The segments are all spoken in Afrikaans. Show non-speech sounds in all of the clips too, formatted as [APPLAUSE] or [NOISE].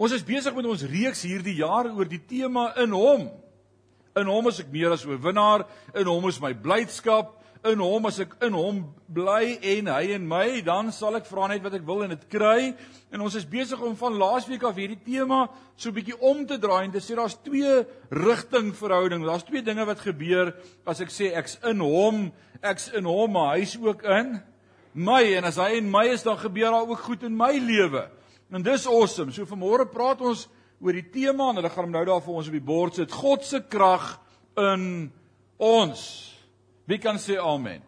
Ons is besig met ons reeks hierdie jaar oor die tema in hom. In hom is ek meer as oorwinnaar, in hom is my blydskap, in hom as ek in hom bly en hy in my, dan sal ek vra net wat ek wil en dit kry. En ons is besig om van laasweek af hierdie tema so 'n bietjie om te draai en te sê daar's twee rigting verhouding. Daar's twee dinge wat gebeur as ek sê ek's in hom, ek's in hom, maar hy's ook in my en as hy in my is, dan gebeur daar ook goed in my lewe. En dis awesome. So vanmôre praat ons oor die tema en hulle gaan hom nou daar vir ons op die bord sit. God se krag in ons. Wie kan sê amen?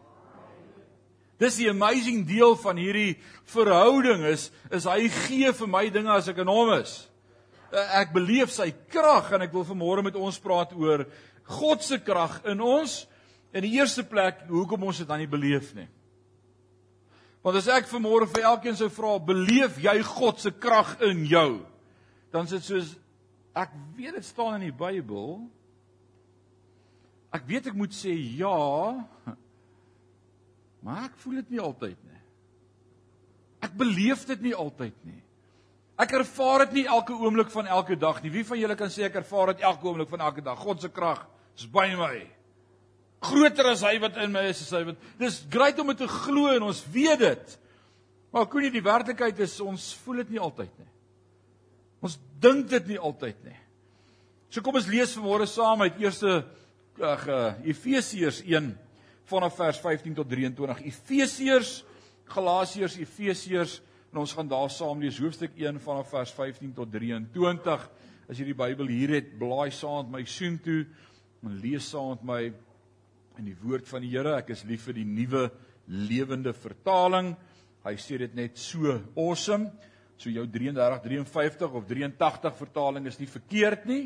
Dis die amazing deel van hierdie verhouding is is hy gee vir my dinge as ek in hom is. Eh, ek beleef sy krag en ek wil vanmôre met ons praat oor God se krag in ons. In die eerste plek, hoekom ons dit dan nie beleef nie. Want as ek vanmôre vir elkeen sou vra, beleef jy God se krag in jou? Dan is dit soos ek weet dit staan in die Bybel. Ek weet ek moet sê ja. Maar ek voel dit nie altyd nie. Ek beleef dit nie altyd nie. Ek ervaar dit nie elke oomblik van elke dag nie. Wie van julle kan sê ek ervaar dit elke oomblik van elke dag? God se krag is by my groter as hy wat in my is, is hy wat dis great om dit te glo en ons weet dit. Maar kon nie die werklikheid is ons voel dit nie altyd nie. Ons dink dit nie altyd nie. So kom ons lees vanmôre saam uit eerste ag uh, Efesiërs 1 vanaf vers 15 tot 23. Efesiërs, Galasiërs, Efesiërs en ons gaan daar saam lees hoofstuk 1 vanaf vers 15 tot 23. As jy die Bybel hier het, blaai saam met my soontoe en lees saam met my in die woord van die Here. Ek is lief vir die nuwe lewende vertaling. Hy sê dit net so awesome. So jou 33 53 of 83 vertaling is nie verkeerd nie.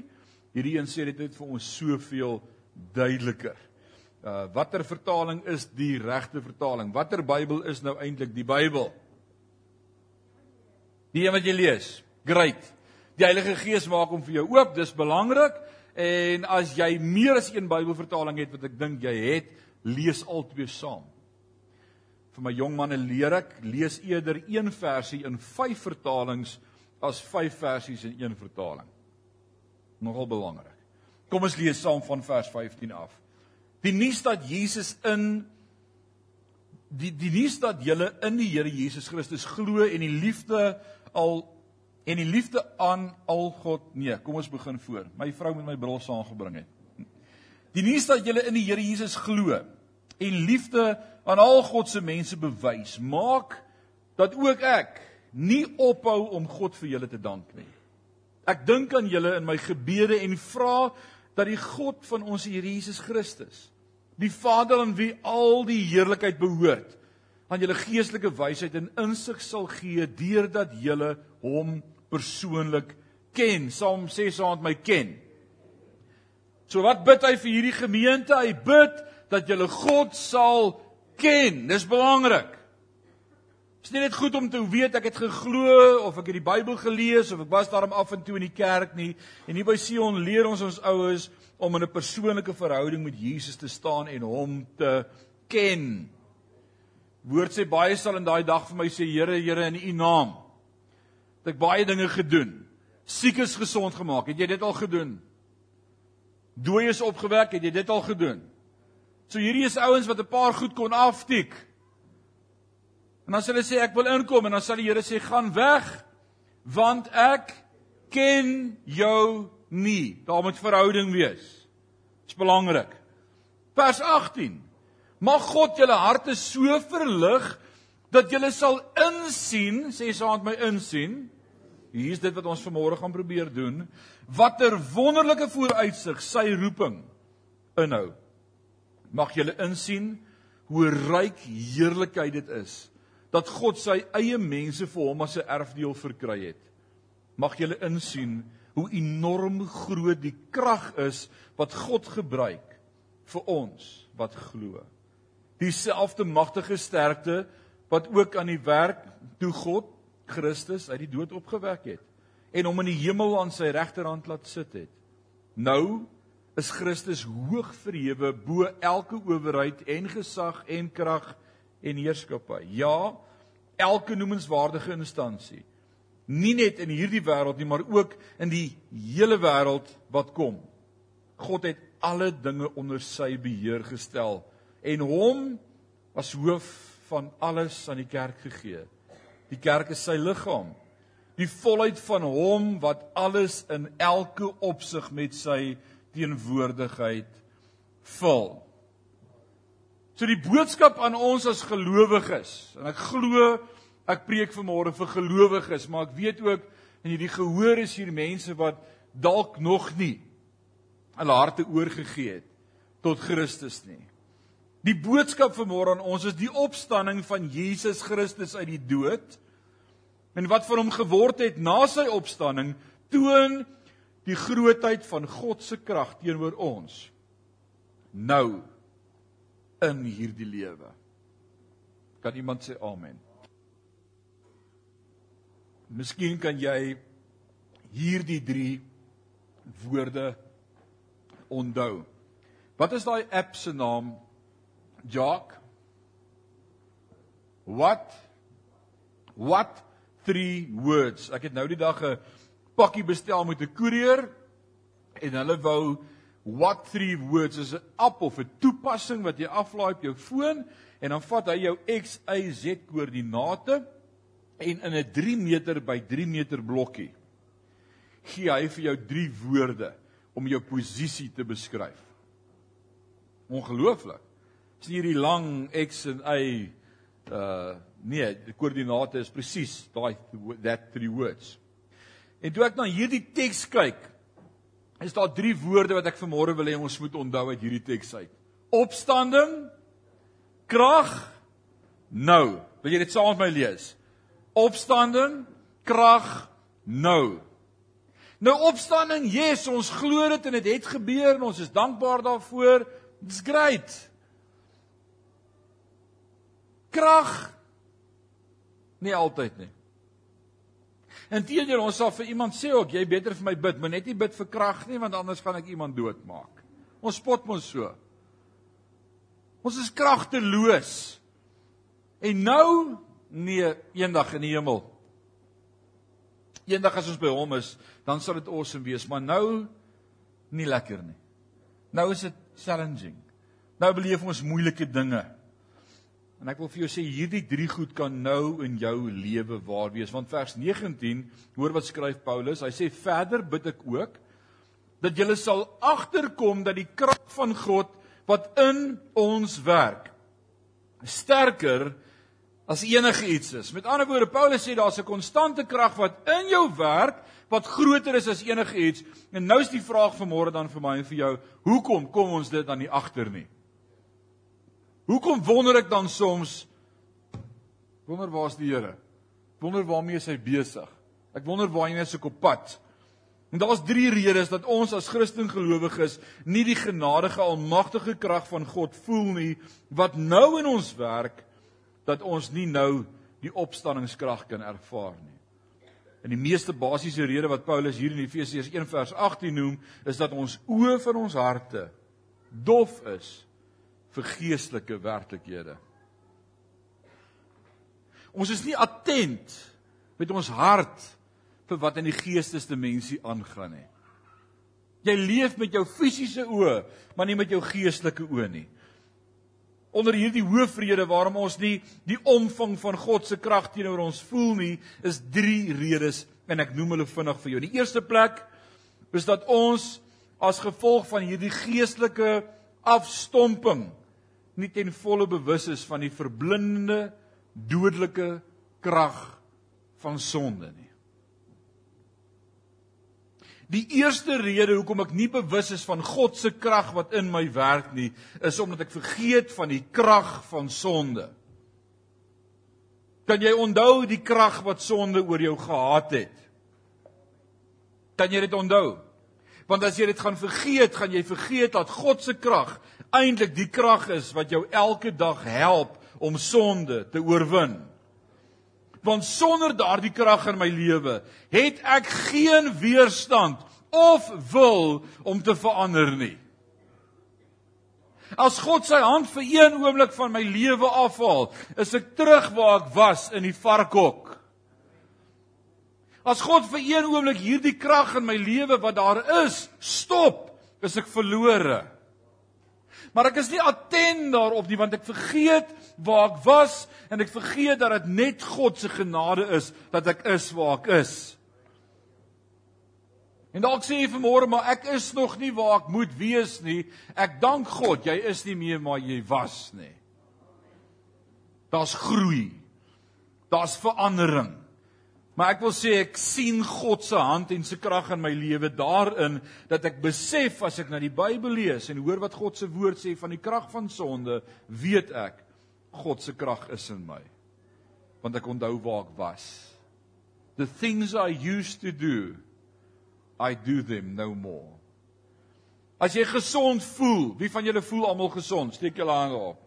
Hierdie een sê dit net vir ons soveel duideliker. Uh watter vertaling is die regte vertaling? Watter Bybel is nou eintlik die Bybel? Die een wat jy lees. Great. Die Heilige Gees maak hom vir jou oop, dis belangrik. En as jy meer as een Bybelvertaling het wat ek dink jy het, lees al twee saam. Vir my jong manne leer ek lees eerder een versie in 5 vertalings as 5 versies in een vertaling. Nogal belangrik. Kom ons lees saam van vers 15 af. Die nuus dat Jesus in die die nuus dat jy in die Here Jesus Christus glo en die liefde al en die liefde aan al God nee kom ons begin voor. My vrou met my bril saamgebring het. Die nuus dat jy in die Here Jesus glo en liefde aan al God se mense bewys maak dat ook ek nie ophou om God vir julle te dank nie. Ek dink aan julle in my gebede en vra dat die God van ons Here Jesus Christus die Vader aan wie al die heerlikheid behoort aan julle geestelike wysheid en insig sal gee deurdat julle hom persoonlik ken. Psalm 6 saam met my ken. So wat bid hy vir hierdie gemeente? Hy bid dat julle God sal ken. Dis belangrik. Dit is nie net goed om te weet ek het geglo of ek het die Bybel gelees of ek was daarom af en toe in die kerk nie. En hier by Sion leer ons ons oues om in 'n persoonlike verhouding met Jesus te staan en hom te ken. Woord sê baie sal in daai dag vir my sê Here, Here in U naam. Het ek baie dinge gedoen. Siekes gesond gemaak. Het jy dit al gedoen? Dooies opgewek, het jy dit al gedoen? So hierdie is ouens wat 'n paar goed kon aftik. En dan sê hulle sê ek wil inkom en dan sal die Here sê gaan weg want ek ken jou nie. Daar moet verhouding wees. Dit is belangrik. Vers 18 Mag God julle harte so verlig dat julle sal insien, sê met my insien. Hier is dit wat ons vanmôre gaan probeer doen. Watter wonderlike vooruitsig sy roeping inhou. Mag julle insien hoe ryk heerlikheid dit is dat God sy eie mense vir hom as 'n erfdeel verkry het. Mag julle insien hoe enorm groot die krag is wat God gebruik vir ons wat glo dieselfde magtige sterkte wat ook aan die werk toe God Christus uit die dood opgewek het en hom in die hemel aan sy regterhand laat sit het. Nou is Christus hoog verhewe bo elke owerheid en gesag en krag en heerskappy. Ja, elke noemenswaardige instansie. nie net in hierdie wêreld nie, maar ook in die hele wêreld wat kom. God het alle dinge onder sy beheer gestel en hom as hoof van alles aan die kerk gegee. Die kerk is sy liggaam. Die volheid van hom wat alles in elke opsig met sy teenwoordigheid vul. So die boodskap aan ons as gelowiges en ek glo ek preek vanmôre vir gelowiges, maar ek weet ook in hierdie gehoor is hier mense wat dalk nog nie hulle harte oorgegee het tot Christus nie. Die boodskap vanmôre aan ons is die opstanding van Jesus Christus uit die dood en wat van hom geword het na sy opstanding toon die grootheid van God se krag teenoor ons nou in hierdie lewe. Kan iemand sê amen? Miskien kan jy hierdie 3 woorde onthou. Wat is daai app se naam? Jock. What? What three words? Ek het nou die dag 'n pakkie bestel met 'n koerier en hulle wou what three words is 'n app of 'n toepassing wat jy aflaai op jou foon en dan vat hy jou X Y Z koördinate en in 'n 3 meter by 3 meter blokkie gee hy vir jou 3 woorde om jou posisie te beskryf. Ongelooflik. Dis hierdie lang X en Y uh nee, die koördinate is presies daai that three words. En toe ek na hierdie teks kyk, is daar drie woorde wat ek vanmôre wil hê ons moet onthou uit hierdie teks uit. Opstanding, krag, nou. Wil jy dit saam met my lees? Opstanding, krag, nou. Nou opstanding, yes, ons glo dit en dit het, het gebeur en ons is dankbaar daarvoor. It's great. Krag nie altyd nie. Inteendeel, ons sal vir iemand sê ook jy beter vir my bid, maar net nie bid vir krag nie want anders gaan ek iemand doodmaak. Ons spot mos so. Ons is kragteloos. En nou nee, eendag in die hemel eendag as ons by hom is, dan sal dit awesome wees, maar nou nie lekker nie. Nou is dit challenging. Nou beleef ons moeilike dinge. En ek wil vir jou sê hierdie drie goed kan nou in jou lewe waar wees, want vers 19, hoor wat skryf Paulus, hy sê verder bid ek ook dat julle sal agterkom dat die krag van God wat in ons werk sterker as enige iets is. Met ander woorde, Paulus sê daar's 'n konstante krag wat in jou werk wat groter is as enige iets. En nou is die vraag vanmôre dan vir my en vir jou, hoekom kom ons dit dan nie agter nie? Hoekom wonder ek dan soms wonder waar's die Here? Wonder waarmee is hy besig? Ek wonder waar hy is op pad. En daar's drie redes dat ons as Christen gelowiges nie die genadige almagtige krag van God voel nie wat nou in ons werk dat ons nie nou die opstanningskrag kan ervaar nie. En die meeste basiese rede wat Paulus hier in Efesiërs 1 vers 18 noem, is dat ons oë van ons harte dof is vir geestelike werklikhede. Ons is nie attent met ons hart vir wat in die geestesdimensie aangaan nie. Jy leef met jou fisiese oë, maar nie met jou geestelike oë nie onder hierdie hoofrede waarom ons nie die omvang van God se krag teenoor ons voel nie, is drie redes en ek noem hulle vinnig vir jou. Die eerste plek is dat ons as gevolg van hierdie geestelike afstomping nie ten volle bewus is van die verblindende dodelike krag van sonde nie. Die eerste rede hoekom ek nie bewus is van God se krag wat in my werk nie, is omdat ek vergeet van die krag van sonde. Kan jy onthou die krag wat sonde oor jou gehad het? Kan jy dit onthou? Want as jy dit gaan vergeet, gaan jy vergeet dat God se krag eintlik die krag is wat jou elke dag help om sonde te oorwin want sonder daardie krag in my lewe het ek geen weerstand of wil om te verander nie. As God sy hand vir een oomblik van my lewe afhaal, is ek terug waar ek was in die varkhok. As God vir een oomblik hierdie krag in my lewe wat daar is, stop, is ek verlore. Maar ek is nie attent daarop nie want ek vergeet waar ek was en ek vergeet dat dit net God se genade is dat ek is waar ek is. En dalk sê jy vanmôre maar ek is nog nie waar ek moet wees nie. Ek dank God jy is nie meer waar jy was nie. Daar's groei. Daar's verandering. Maar ek wil sê ek sien God se hand en se krag in my lewe daarin dat ek besef as ek na die Bybel lees en hoor wat God se woord sê van die krag van sonde, weet ek God se krag is in my. Want ek onthou waar ek was. The things I used to do, I do them no more. As jy gesond voel, wie van julle voel almal gesond? Steek julle hande op.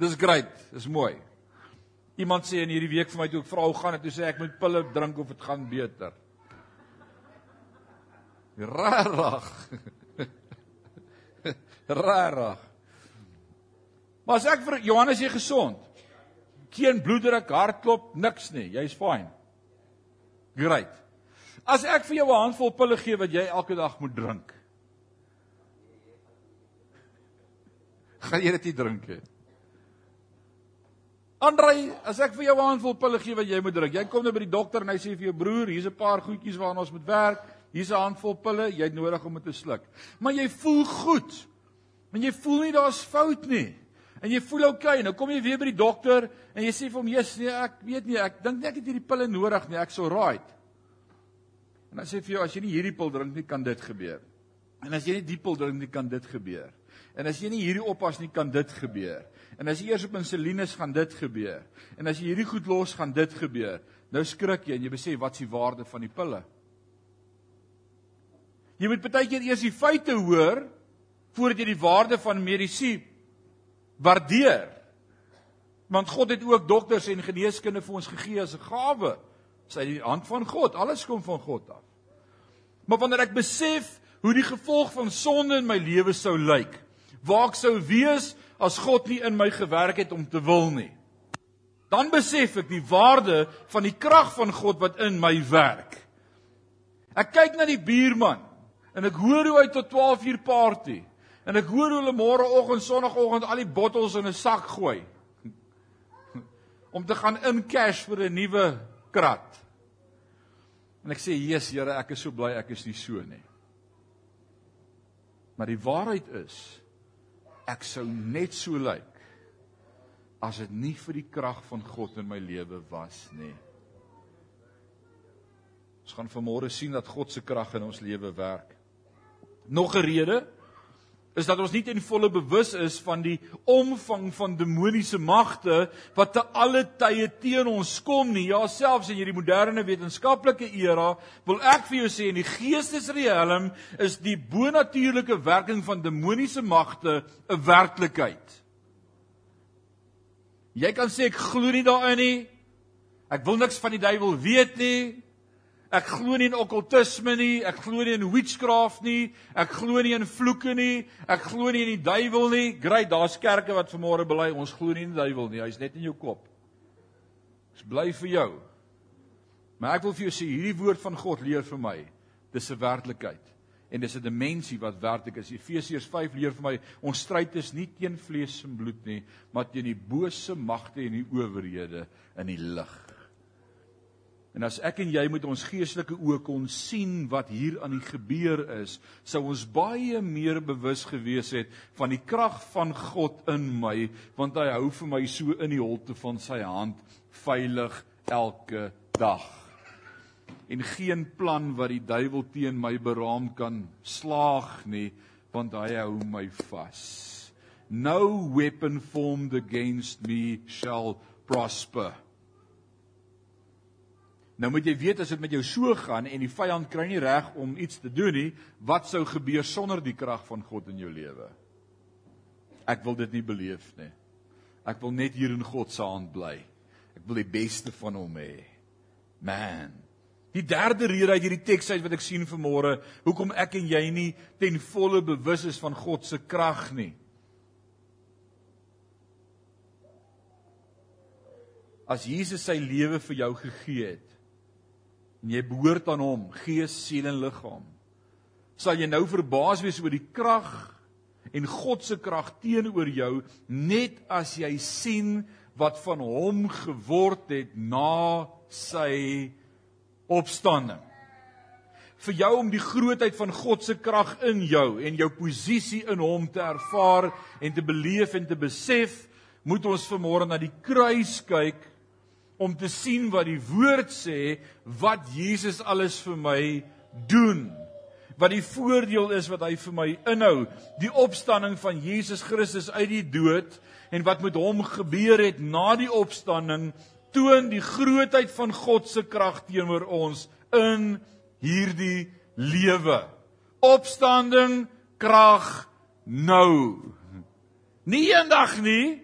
Dis great, dis mooi. Iemand sê in hierdie week vir my toe ek vra hoe gaan dit, toe sê ek moet pille drink of dit gaan beter. Rarig. [LAUGHS] Rarig. Maar as ek vir Johannes jy gesond. Geen bloeddruk, hartklop, niks nie. Jy's fine. Great. As ek vir jou 'n handvol pille gee wat jy elke dag moet drink. [LAUGHS] Gaan jy dit nie drink nie? Andrei, as ek vir jou 'n handvol pille gee wat jy moet drink, jy kom nou by die dokter en hy sê vir jou broer, hier's 'n paar goedjies waaraan ons moet werk. Hier's 'n handvol pille, jy het nodig om dit te sluk. Maar jy voel goed. Want jy voel nie daar's fout nie. En jy voel oukei, okay, nou kom jy weer by die dokter en jy sê vir hom, "Jesus, nee, ek weet nie, ek dink nie ek het hierdie pille nodig nie, ek's so right." En hy sê vir jou, as jy nie hierdie pil drink nie, kan dit gebeur. En as jy nie die pil drink nie, kan dit gebeur. En as jy nie hierdie oppas nie, kan dit gebeur. En as jy eers op insulines gaan dit gebeur. En as jy hierdie goed los gaan dit gebeur. Nou skrik jy en jy besef wat is die waarde van die pille? Jy moet baie keer eers die feite hoor voordat jy die waarde van medisyne waardeer. Want God het ook dokters en geneeskunde vir ons gegee as 'n gawe. Sy die hand van God, alles kom van God af. Maar wanneer ek besef hoe die gevolg van sonde in my lewe sou lyk, waar ek sou wees as God nie in my gewerk het om te wil nie. Dan besef ek die waarde van die krag van God wat in my werk. Ek kyk na die buurman en ek hoor hoe hy tot 12 uur party en ek hoor hoe hulle môreoggend sonoggend al die bottels in 'n sak gooi om te gaan in cash vir 'n nuwe krat. En ek sê, "Jesus Here, ek is so bly ek is nie so nie." Maar die waarheid is ek sou net so lyk as dit nie vir die krag van God in my lewe was nie. Ons gaan vanmôre sien dat God se krag in ons lewe werk. Nog 'n rede is dat ons nie ten volle bewus is van die omvang van demoniese magte wat te alle tye teen ons kom nie. Ja, selfs in hierdie moderne wetenskaplike era wil ek vir jou sê in die geestesriem is die bonatuurlike werking van demoniese magte 'n werklikheid. Jy kan sê ek glo nie daarin nie. Ek wil niks van die duiwel weet nie. Ek glo nie in okkultisme nie, ek glo nie in witchcraft nie, ek glo nie in vloeke nie, ek glo nie in die duiwel nie. Great, daar's kerke wat vanmôre bely ons glo nie in die duiwel nie. Hy's net in jou kop. Dis bly vir jou. Maar ek wil vir jou sê hierdie woord van God leer vir my, dis 'n werklikheid en dis 'n dimensie wat werklik is. Efesiërs 5 leer vir my ons stryd is nie teen vlees en bloed nie, maar teen die bose magte en die owerhede in die lig. En as ek en jy met ons geestelike oë kon sien wat hier aan die gebeur is, sou ons baie meer bewus gewees het van die krag van God in my, want hy hou vir my so in die holte van sy hand veilig elke dag. En geen plan wat die duiwel teen my beraam kan slaag nie, want hy hou my vas. No weapon formed against me shall prosper. Nou moet jy weet as dit met jou so gaan en die vyand kry nie reg om iets te doen nie, wat sou gebeur sonder die krag van God in jou lewe? Ek wil dit nie beleef nie. Ek wil net hier in God se hand bly. Ek wil die beste van hom hê. Man. Die derde rede uit hierdie teks uit wat ek sien vanmôre, hoekom ek en jy nie ten volle bewus is van God se krag nie. As Jesus sy lewe vir jou gegee het, en jy behoort aan hom, gees, siel en liggaam, sal jy nou verbaas wees oor die krag en God se krag teenoor jou net as jy sien wat van hom geword het na sy opstanding. Vir jou om die grootheid van God se krag in jou en jou posisie in hom te ervaar en te beleef en te besef, moet ons vanmôre na die kruis kyk om te sien wat die woord sê wat Jesus alles vir my doen wat die voordeel is wat hy vir my inhou, die opstanding van Jesus Christus uit die dood en wat met hom gebeur het na die opstanding, toon die grootheid van God se krag teenoor ons in hierdie lewe. Opstanding krag nou. Nie eendag nie.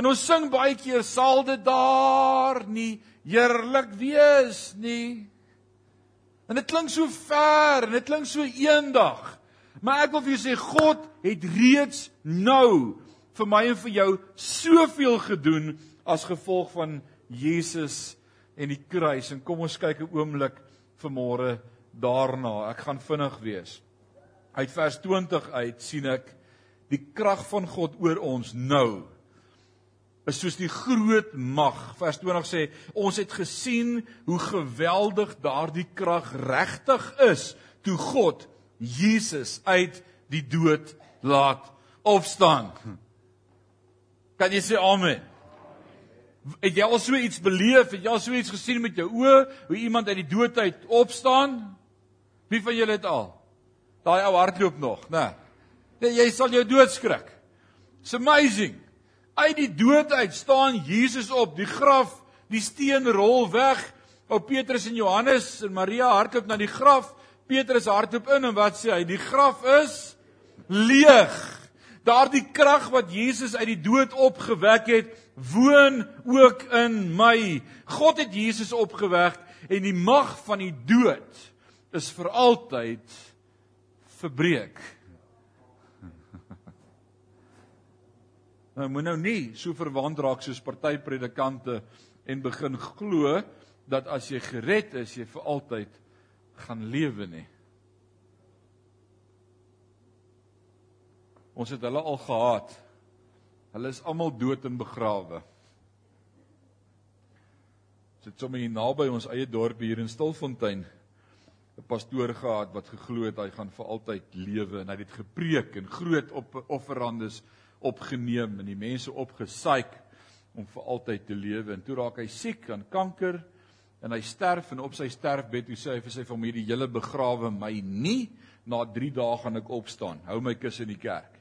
En ons sing baie keer sal dit daar nie heerlik wees nie. En dit klink so ver en dit klink so eendag. Maar ek wil vir jou sê God het reeds nou vir my en vir jou soveel gedoen as gevolg van Jesus en die kruis. En kom ons kyk 'n oomblik vanmôre daarna. Ek gaan vinnig wees. Uit vers 20 uit sien ek die krag van God oor ons nou is soos die groot mag. Vers 20 sê ons het gesien hoe geweldig daardie krag regtig is toe God Jesus uit die dood laat opstaan. Kan jy sê amen? Het jy al so iets beleef? Het jy al so iets gesien met jou oë hoe iemand uit die dood uit opstaan? Wie van julle het al? Daai ou hardloop nog, né? Nee, jy sal jou doodskrik. It's amazing. Uit die dood uit staan Jesus op, die graf, die steen rol weg. Ou Petrus en Johannes en Maria hardloop na die graf. Petrus hardloop in en wat sê hy? Die graf is leeg. Daardie krag wat Jesus uit die dood opgewek het, woon ook in my. God het Jesus opgewek en die mag van die dood is vir altyd verbreek. Nou moet nou nie so verwant raak soos party predikante en begin glo dat as jy gered is, jy vir altyd gaan lewe nie. Ons het hulle al gehad. Hulle is almal dood en begrawe. Ons het sommer hier naby ons eie dorp hier in Stilfontein 'n pastoor gehad wat geglo het hy gaan vir altyd lewe en hy het dit gepreek en groot offerandes opgeneem en die mense opgesaik om vir altyd te lewe. En toe raak hy siek aan kanker en hy sterf en op sy sterfbed toe sê hy vir sy familie julle begrawe my nie. Na 3 dae gaan ek opstaan. Hou my kus in die kerk.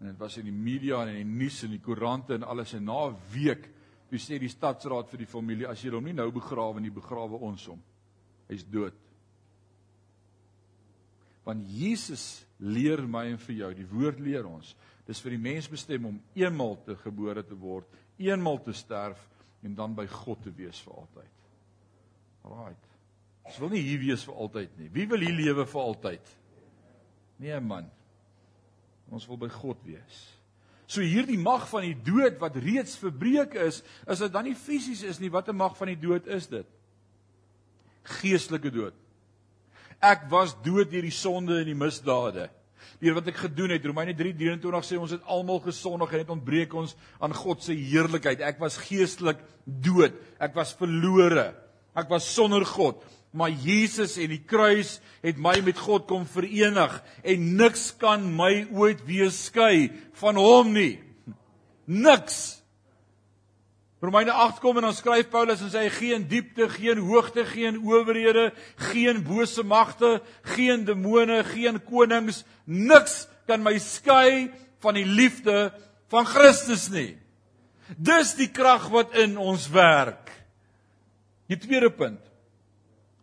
En dit was in die media en in die nuus en die koerante en alles. En na 'n week toe sê die stadsraad vir die familie as jy hom nie nou begrawe nie begrawe ons hom. Hy's dood. Want Jesus leer my en vir jou. Die woord leer ons. Dis vir die mens bestem om eenmal te gebore te word, eenmal te sterf en dan by God te wees vir altyd. Right. Ons wil nie hier wees vir altyd nie. Wie wil hier lewe vir altyd? Nee man. Ons wil by God wees. So hierdie mag van die dood wat reeds verbreek is, is dit dan nie fisies is nie, watter mag van die dood is dit? Geestelike dood. Ek was dood deur die sonde en die misdade. Deur wat ek gedoen het. Romeine 3:23 sê ons het almal gesondig en het ontbreek ons aan God se heerlikheid. Ek was geestelik dood. Ek was verlore. Ek was sonder God. Maar Jesus en die kruis het my met God kom verenig en niks kan my ooit weer skei van hom nie. Niks. Romeine 8 kom en dan skryf Paulus en sê hy geen diepte, geen hoogte, geen owerhede, geen bose magte, geen demone, geen konings, niks kan my skei van die liefde van Christus nie. Dis die krag wat in ons werk. Die tweede punt.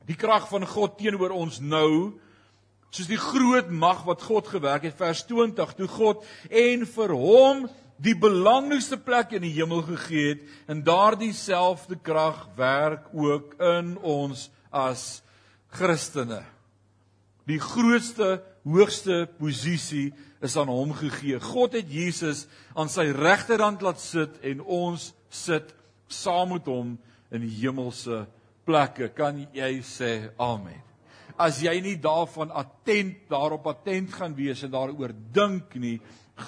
Die krag van God teenoor ons nou soos die groot mag wat God gewerk het vers 20 toe God en vir hom die belangrikste plek in die hemel gegee het en daardie selfde krag werk ook in ons as Christene. Die grootste, hoogste posisie is aan hom gegee. God het Jesus aan sy regterhand laat sit en ons sit saam met hom in die hemelse plekke. Kan jy sê amen? As jy nie daarvan attent daarop attent gaan wees en daaroor dink nie,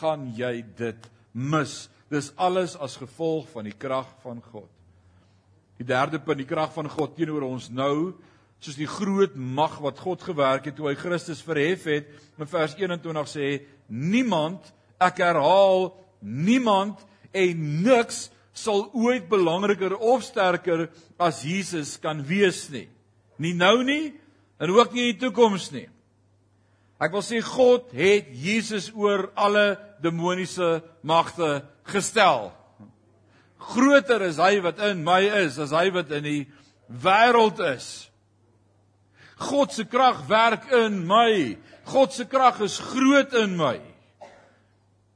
gaan jy dit mis. Dis alles as gevolg van die krag van God. Die derde punt, die krag van God teenoor ons nou, soos die groot mag wat God gewerk het toe hy Christus verhef het. In vers 21 sê niemand, ek herhaal, niemand en niks sal ooit belangriker of sterker as Jesus kan wees nie. Nie nou nie en ook nie in die toekoms nie. Ek wil sê God het Jesus oor alle demoniese magte gestel. Groter is hy wat in my is as hy wat in die wêreld is. God se krag werk in my. God se krag is groot in my.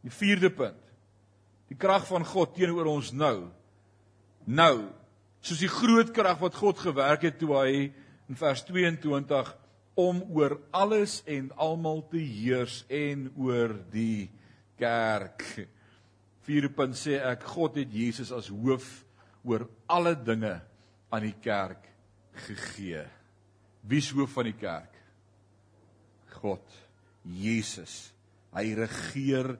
Die vierde punt. Die krag van God teenoor ons nou. Nou, soos die groot krag wat God gewerk het toe hy in vers 22 om oor alles en almal te heers en oor die kerk. Vierde punt sê ek God het Jesus as hoof oor alle dinge aan die kerk gegee. Wie is hoof van die kerk? God, Jesus. Hy regeer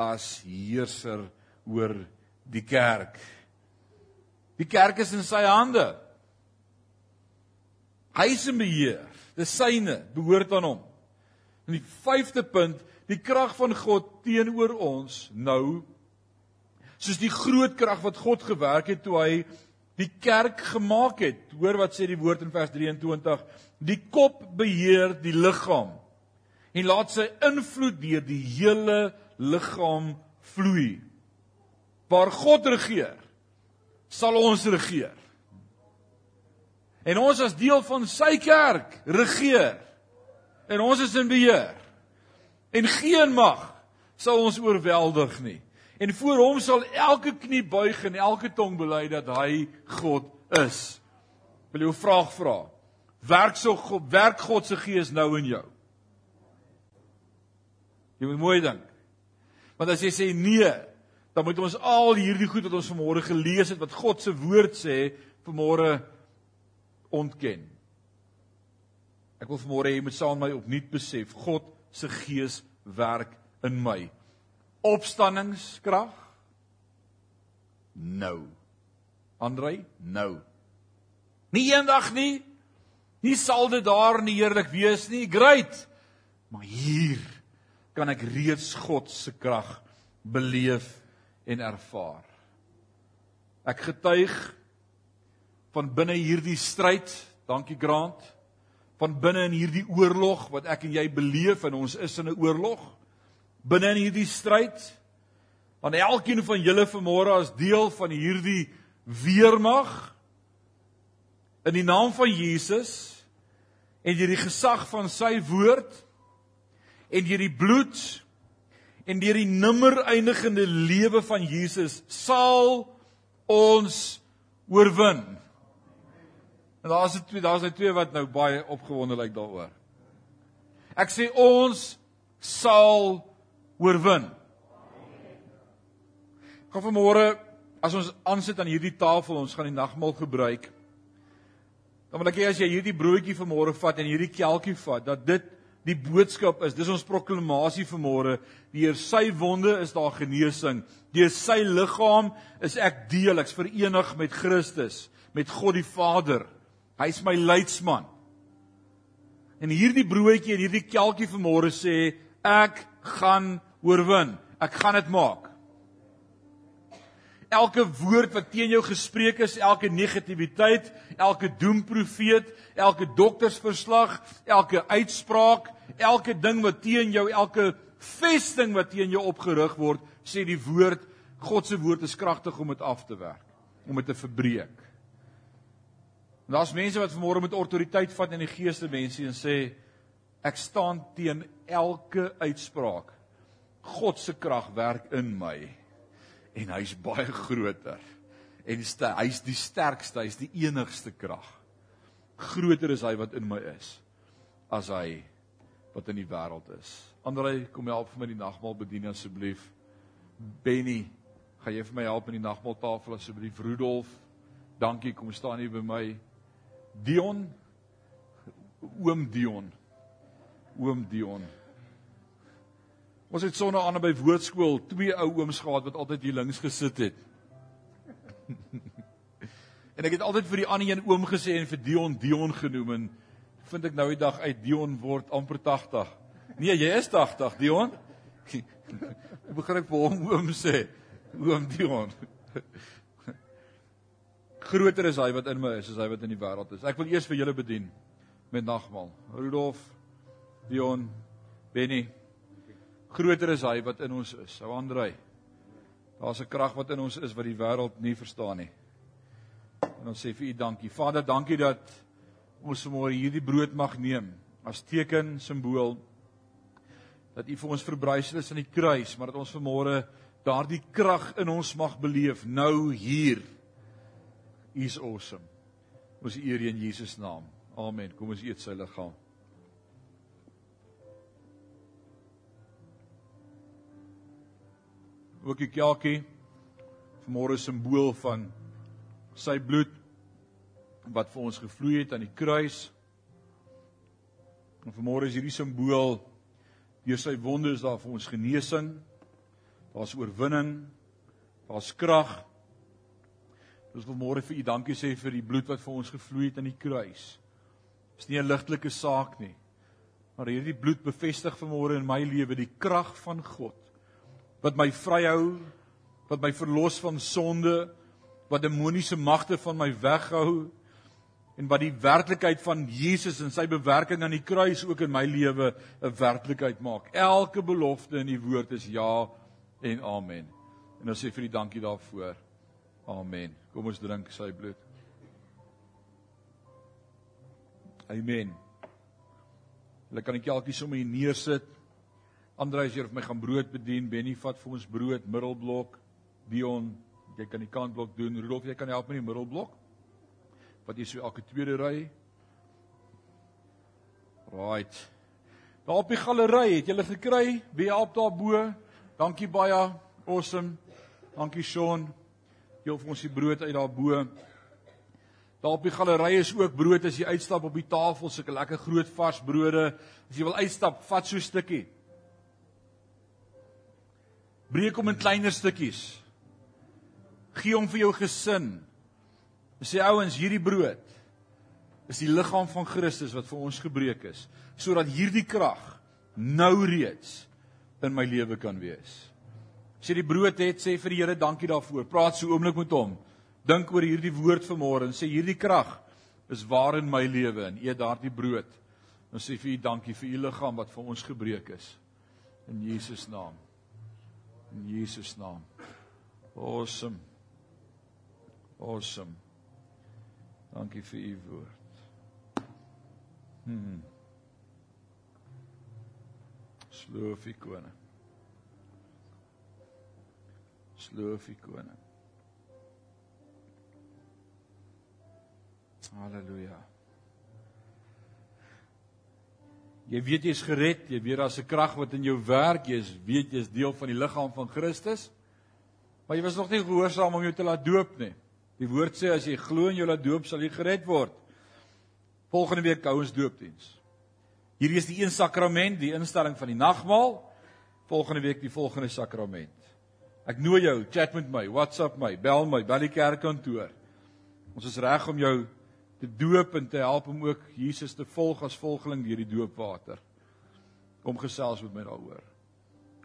as heerser oor die kerk. Die kerk is in sy hande. Hy is in beheer. Dis syne, behoort aan hom. En die vyfde punt, die krag van God teenoor ons nou soos die groot krag wat God gewerk het toe hy die kerk gemaak het. Hoor wat sê die woord in vers 23: Die kop beheer die liggaam en laat sy invloed deur die hele liggaam vloei. Waar God regeer, sal ons regeer. En ons as deel van sy kerk regeer. En ons is in beheer. En geen mag sal ons oorweldig nie. En voor hom sal elke knie buig en elke tong bely dat hy God is. Wil jy 'n vraag vra? Werk so God, werk God se gees nou in jou? Jy moet mooi dink. Want as jy sê nee, dan moet ons al hierdie goed wat ons vanmôre gelees het wat God se woord sê vanmôre ontken. Ek wil vanmôre hê jy moet saam met my opnuut besef God se gees werk in my. Opstanningskrag nou. Andrei, nou. Nie eendag nie. Nie sal dit daar nie heerlik wees nie. Great. Maar hier kan ek reeds God se krag beleef en ervaar. Ek getuig van binne hierdie stryd, dankie Grant, van binne in hierdie oorlog wat ek en jy beleef en ons is in 'n oorlog. Binne in hierdie stryd aan elkeen van julle vanmôre as deel van hierdie weermag in die naam van Jesus en deur die gesag van sy woord en deur die bloed en deur die nimmer eindigende lewe van Jesus sal ons oorwin. En daar's dit twee, daar's dit twee wat nou baie opgewonde lyk daaroor. Ek sê ons sal oorwin. Kom vanmôre as ons aansit aan hierdie tafel, ons gaan die nagmaal gebruik. Dan wil ek hê as jy hierdie broodjie vanmôre vat en hierdie kelkie vat, dat dit die boodskap is. Dis ons proklamasie vanmôre. Deur sy wonde is daar genesing. Deur sy liggaam is ek deel, ek's verenig met Christus, met God die Vader. Hy's my leidsman. En hierdie broodjie en hierdie kelkie vanmôre sê ek gaan oorwin. Ek gaan dit maak elke woord wat teen jou gespreek is, elke negativiteit, elke doemprofeet, elke doktersverslag, elke uitspraak, elke ding wat teen jou, elke vesting wat teen jou opgerig word, sê die woord, God se woord is kragtig om dit af te werk, om dit te verbreek. En daar's mense wat vanmôre met autoriteit vat in die geeste mense en sê ek staan teen elke uitspraak. God se krag werk in my en hy's baie groter. En hy's die sterkste, hy's die enigste krag. Groter is hy wat in my is as hy wat in die wêreld is. Andrei, kom help vir my die nagmaal bedien asseblief. Benny, gaan jy vir my help met die nagmaaltafel asseblief? Rudolf, Dankie, kom staan hier by my. Dion oom Dion. Oom Dion. Ons het sonne aan by woordskool twee ou ooms gehad wat altyd hier links gesit het. [LAUGHS] en ek het altyd vir die ander een oom gesê en vir Dion Dion genoem en vind ek nou die dag uit Dion word amper 80. Nee, jy is 80, Dion. [LAUGHS] Ek begin ek vir hom oom sê. Oom Dion. [LAUGHS] Groter is hy wat in my is as hy wat in die wêreld is. Ek wil eers vir julle bedien met nagmaal. Rudolf, Dion, Benny. Groter is hy wat in ons is. Ou Andrei. Daar's 'n krag wat in ons is wat die wêreld nie verstaan nie. En ons sê vir u dankie. Vader, dankie dat ons vanmôre hierdie brood mag neem as teken, simbool dat u vir ons verbrysel is aan die kruis, maar dat ons vanmôre daardie krag in ons mag beleef nou hier. U is awesome. Ons eer in Jesus naam. Amen. Kom ons eet sy liggaam. Ook die kelkie vanmôre simbool van sy bloed wat vir ons gevloei het aan die kruis. En vanmôre is hierdie simbool deur sy wonde is daar vir ons genesing. Daar's oorwinning. Daar's krag. Ons wil môre vir u dankie sê vir die bloed wat vir ons gevloei het aan die kruis. Dis nie 'n ligtelike saak nie. Maar hierdie bloed bevestig vanmôre in my lewe die krag van God wat my vryhou, wat my verlos van sonde, wat demoniese magte van my weghou en wat die werklikheid van Jesus en sy bewerking aan die kruis ook in my lewe 'n werklikheid maak. Elke belofte in die woord is ja en amen. En ons sê vir die dankie daarvoor. Amen. Kom ons drink sy bloed. Amen. Hulle kan die kelkie sommer hier neersit. Andreus hier of my gaan brood bedien. Benny vat vir ons brood, middelblok. Dion, jy kan die kantblok doen. Rudolf, jy kan help met die middelblok. Wat jy so elke tweede ry. Right. Daar op die galery het julle gekry. Wie help daar bo? Dankie baie. Awesome. Dankie Sean. Jy hoef ons die brood uit daar bo. Daar op die galery is ook brood as jy uitstap op die tafel, sulke lekker groot vars brode. As jy wil uitstap, vat so 'n stukkie. Breek hom in kleiner stukkies. Gee hom vir jou gesin. Sê ouens, hierdie brood is die liggaam van Christus wat vir ons gebreek is, sodat hierdie krag nou reeds in my lewe kan wees. As jy die brood het, sê vir die Here dankie daarvoor. Praat so oomblik met hom dink oor hierdie woord vanmôre en sê hierdie krag is waar in my lewe en eet daardie brood. Ons sê vir u dankie vir u liggaam wat vir ons gebreek is. In Jesus naam. In Jesus naam. Awesome. Awesome. Dankie vir u woord. Hmm. Sloofie koning. Sloofie koning. Halleluja. Jy weet jy's gered, jy weet daar's 'n krag wat in jou werk, jy weet jy's deel van die liggaam van Christus. Maar jy was nog nie gehoorsaam om jou te laat doop nie. Die woord sê as jy glo en jou laat doop, sal jy gered word. Volgende week hou ons doopdiens. Hierdie is die een sakrament, die instelling van die nagmaal. Volgende week die volgende sakrament. Ek nooi jou, chat met my, WhatsApp my, bel my, bel die kerkkantoor. Ons is reg om jou te doop en te help om ook Jesus te volg as volgeling deur die doopwater. Kom gesels met my daaroor.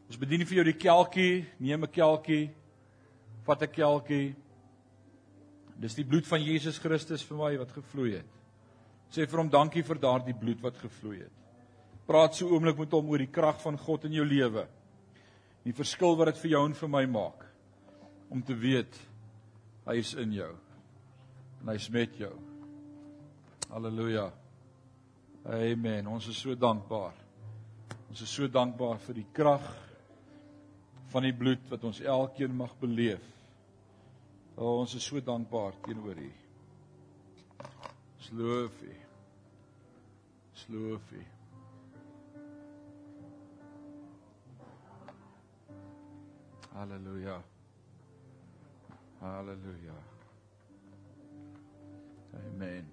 Ons bedien vir jou die kelkie, neem 'n kelkie. Vat 'n kelkie. Dis die bloed van Jesus Christus vir my wat gevloei het. Sê vir hom dankie vir daardie bloed wat gevloei het. Praat so oomblik met hom oor die krag van God in jou lewe. Die verskil wat dit vir jou en vir my maak om te weet hy is in jou. En hy's met jou. Halleluja. Amen. Ons is so dankbaar. Ons is so dankbaar vir die krag van die bloed wat ons elkeen mag beleef. O, ons is so dankbaar teenoor U. Sloofie. Sloofie. Halleluja. Halleluja. Amen.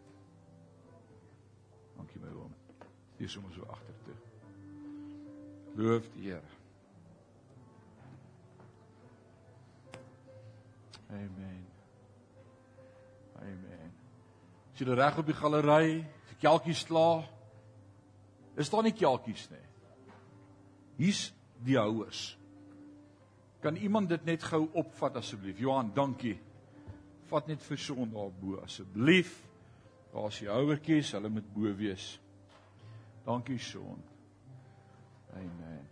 Dankie my oom. Hier sommer so agter toe. Loof die Here. Amen. Amen. As jy reg op die galery, as die kelkies sla, is daar nie kelkies nie. Hier's die houers. Kan iemand dit net gou opvat asseblief? Johan, dankie. Vat net vir son daarbo asseblief. Daar's die houertjies, hulle moet bo wees. Dankie son. Amen.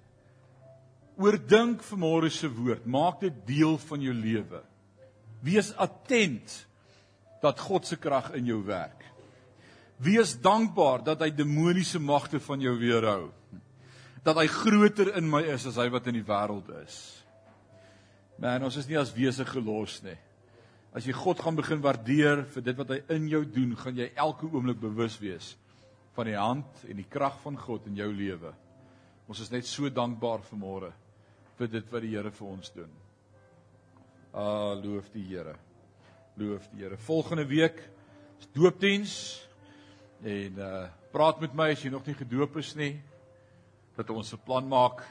Oordink vanmôre se woord, maak dit deel van jou lewe. Wees attent dat God se krag in jou werk. Wees dankbaar dat hy demoniese magte van jou weerhou. Dat hy groter in my is as hy wat in die wêreld is. Man, ons is nie as wese gelos nie. As jy God gaan begin waardeer vir dit wat hy in jou doen, gaan jy elke oomblik bewus wees van die hand en die krag van God in jou lewe. Ons is net so dankbaar vanmôre vir dit wat die Here vir ons doen. Ah, loof die Here. Loof die Here. Volgende week is doopdiens en uh praat met my as jy nog nie gedoop is nie dat ons 'n plan maak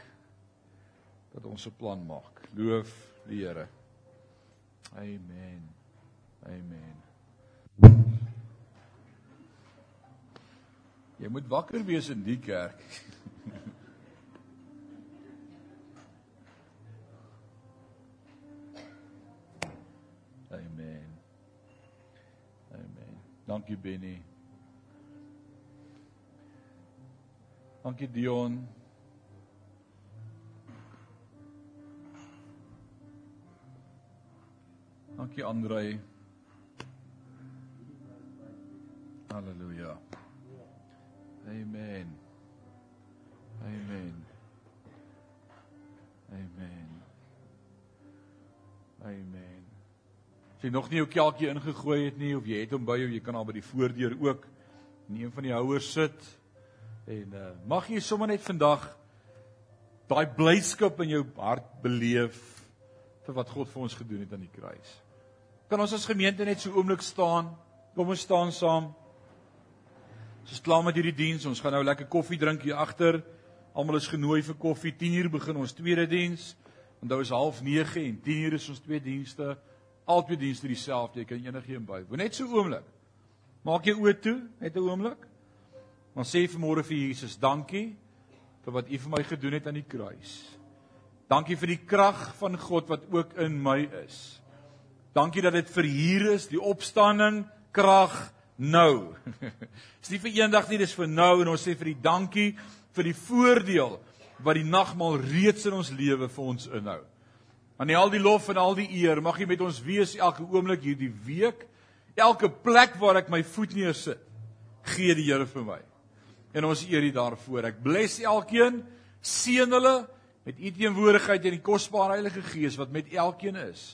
dat ons 'n plan maak. Loof die Here. Amen. Amen. Jy moet wakker wees in die kerk. [LAUGHS] Amen. Amen. Dankie Benny. Dankie Dion. Dankie Andrei. Halleluja. Amen. Amen. Amen. Amen. As jy nog nie jou kelkie ingegooi het nie of jy het hom by jou, jy kan al by die voordeur ook in een van die houers sit. En uh, mag jy sommer net vandag daai blydskap in jou hart beleef vir wat God vir ons gedoen het aan die kruis. Kan ons as gemeente net so oomblik staan? Kom ons staan saam. Ons is klaar met hierdie diens. Ons gaan nou lekker koffie drink hier agter. Almal is genooi vir koffie. 10uur begin ons tweede diens. Onthou is 09:30 en 10uur is ons twee dienste. Al twee dienste dieselfde. Jy kan enigiets by. Net so oomblik. Maak jou oë toe, net 'n oomblik. Maar sê vanmôre vir Jesus, dankie vir wat U vir my gedoen het aan die kruis. Dankie vir die krag van God wat ook in my is. Dankie dat dit vir hier is, die opstanding, krag nou. [LAUGHS] Dis nie vir eendag nie, dis vir nou en ons sê vir die dankie vir die voordeel wat die nagmaal reeds in ons lewe vir ons inhou. Aan al die lof en al die eer mag jy met ons wees elke oomblik hierdie week. Elke plek waar ek my voet neersit, gee die Here vir my. En ons eer U daarvoor. Ek bless elkeen, seën hulle met U teenwoordigheid en die kosbare Heilige Gees wat met elkeen is.